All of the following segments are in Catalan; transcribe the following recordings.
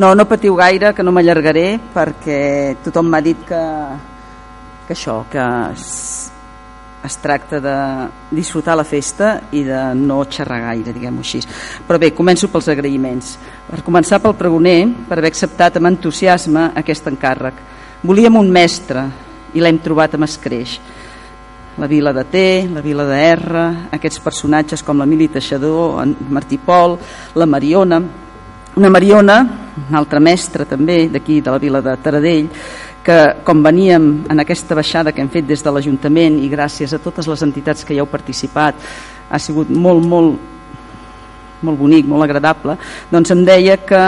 No, no patiu gaire, que no m'allargaré, perquè tothom m'ha dit que, que això, que es, es tracta de disfrutar la festa i de no xerrar gaire, diguem-ho així. Però bé, començo pels agraïments. Per començar pel pregoner, per haver acceptat amb entusiasme aquest encàrrec. Volíem un mestre i l'hem trobat amb escreix la vila de T, la vila de R, aquests personatges com l'Emili Teixador, en Martí Pol, la Mariona, una Mariona, una altra mestra també d'aquí de la vila de Taradell, que com veníem en aquesta baixada que hem fet des de l'Ajuntament i gràcies a totes les entitats que hi heu participat, ha sigut molt, molt, molt bonic, molt agradable, doncs em deia que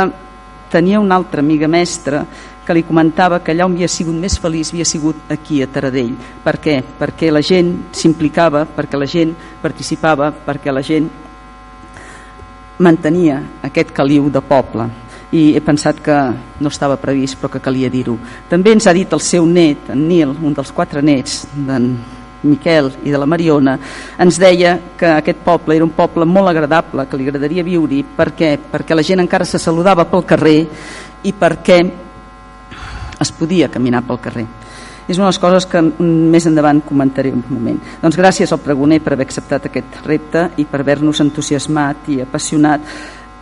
tenia una altra amiga mestra que li comentava que allà on havia sigut més feliç havia sigut aquí a Taradell. Per què? Perquè la gent s'implicava, perquè la gent participava, perquè la gent mantenia aquest caliu de poble i he pensat que no estava previst però que calia dir-ho. També ens ha dit el seu net, en Nil, un dels quatre nets d'en Miquel i de la Mariona, ens deia que aquest poble era un poble molt agradable, que li agradaria viure-hi. Per què? Perquè la gent encara se saludava pel carrer i perquè es podia caminar pel carrer. És una de les coses que més endavant comentaré un moment. Doncs gràcies al pregoner per haver acceptat aquest repte i per haver-nos entusiasmat i apassionat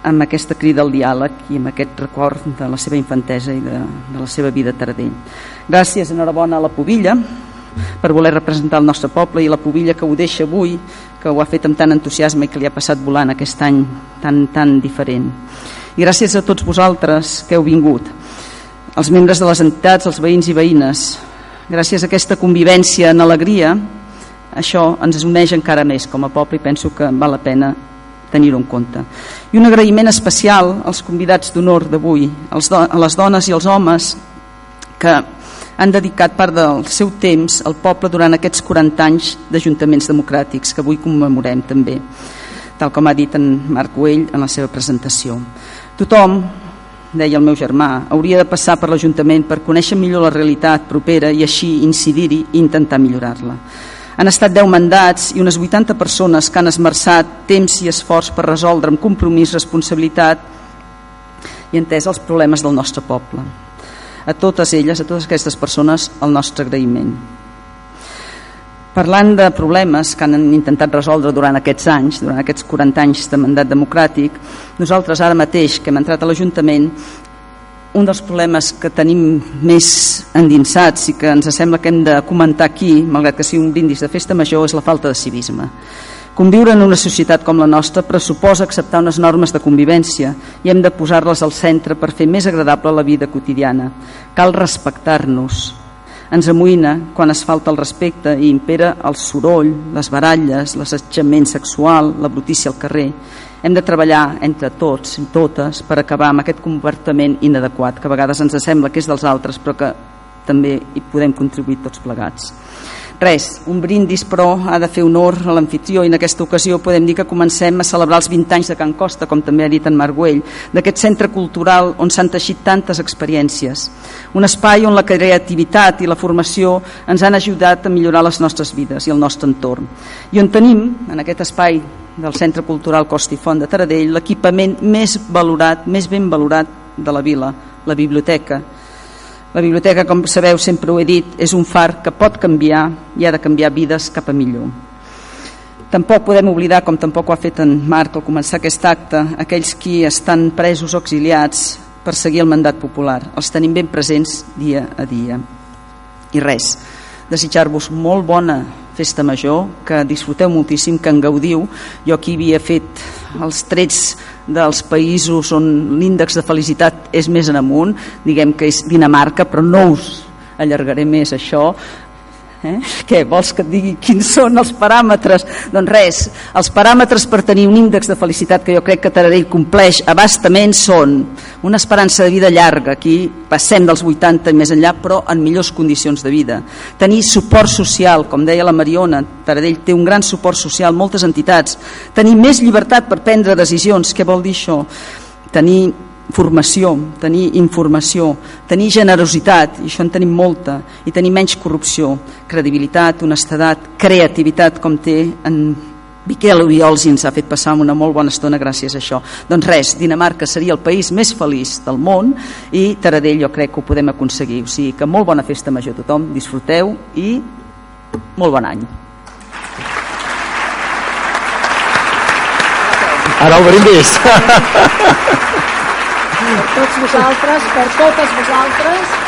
amb aquesta crida al diàleg i amb aquest record de la seva infantesa i de, de la seva vida a Taradell. Gràcies, enhorabona a la Pobilla per voler representar el nostre poble i la Pobilla que ho deixa avui, que ho ha fet amb tant entusiasme i que li ha passat volant aquest any tan, tan diferent. I gràcies a tots vosaltres que heu vingut els membres de les entitats, els veïns i veïnes. Gràcies a aquesta convivència en alegria, això ens uneix encara més com a poble i penso que val la pena tenir-ho en compte. I un agraïment especial als convidats d'honor d'avui, a les dones i els homes que han dedicat part del seu temps al poble durant aquests 40 anys d'ajuntaments democràtics que avui commemorem també, tal com ha dit en Marc Güell en la seva presentació. Tothom, deia el meu germà, hauria de passar per l'Ajuntament per conèixer millor la realitat propera i així incidir-hi i intentar millorar-la. Han estat 10 mandats i unes 80 persones que han esmerçat temps i esforç per resoldre amb compromís, responsabilitat i entès els problemes del nostre poble. A totes elles, a totes aquestes persones, el nostre agraïment. Parlant de problemes que han intentat resoldre durant aquests anys, durant aquests 40 anys de mandat democràtic, nosaltres ara mateix que hem entrat a l'Ajuntament, un dels problemes que tenim més endinsats i que ens sembla que hem de comentar aquí, malgrat que sigui un brindis de festa major, és la falta de civisme. Conviure en una societat com la nostra pressuposa acceptar unes normes de convivència i hem de posar-les al centre per fer més agradable la vida quotidiana. Cal respectar-nos, ens amoïna quan es falta el respecte i impera el soroll, les baralles, l'assetjament sexual, la brutícia al carrer. Hem de treballar entre tots i totes per acabar amb aquest comportament inadequat, que a vegades ens sembla que és dels altres, però que també hi podem contribuir tots plegats. Res, un brindis però ha de fer honor a l'anfitrió i en aquesta ocasió podem dir que comencem a celebrar els 20 anys de Can Costa, com també ha dit en Marguell, d'aquest centre cultural on s'han teixit tantes experiències. Un espai on la creativitat i la formació ens han ajudat a millorar les nostres vides i el nostre entorn. I on tenim, en aquest espai del Centre Cultural Costa i Font de Taradell, l'equipament més valorat, més ben valorat de la vila, la biblioteca, la biblioteca, com sabeu, sempre ho he dit, és un far que pot canviar i ha de canviar vides cap a millor. Tampoc podem oblidar, com tampoc ho ha fet en Marc al començar aquest acte, aquells qui estan presos o exiliats per seguir el mandat popular. Els tenim ben presents dia a dia. I res, desitjar-vos molt bona festa major, que disfruteu moltíssim, que en gaudiu. Jo aquí havia fet els trets dels països on l'índex de felicitat és més en amunt, diguem que és Dinamarca, però no us allargaré més això, Eh? Què, vols que et digui quins són els paràmetres? Doncs res, els paràmetres per tenir un índex de felicitat que jo crec que Taradell compleix abastament són una esperança de vida llarga, aquí passem dels 80 i més enllà, però en millors condicions de vida. Tenir suport social, com deia la Mariona, Taradell té un gran suport social, moltes entitats. Tenir més llibertat per prendre decisions, què vol dir això? Tenir formació, tenir informació, tenir generositat, i això en tenim molta, i tenir menys corrupció, credibilitat, honestedat, creativitat, com té en Miquel Obiols ens ha fet passar una molt bona estona gràcies a això. Doncs res, Dinamarca seria el país més feliç del món i Taradell jo crec que ho podem aconseguir. O sigui que molt bona festa major a tothom, disfruteu i molt bon any. Ara el brindis. Per tots vosaltres, per totes vosaltres,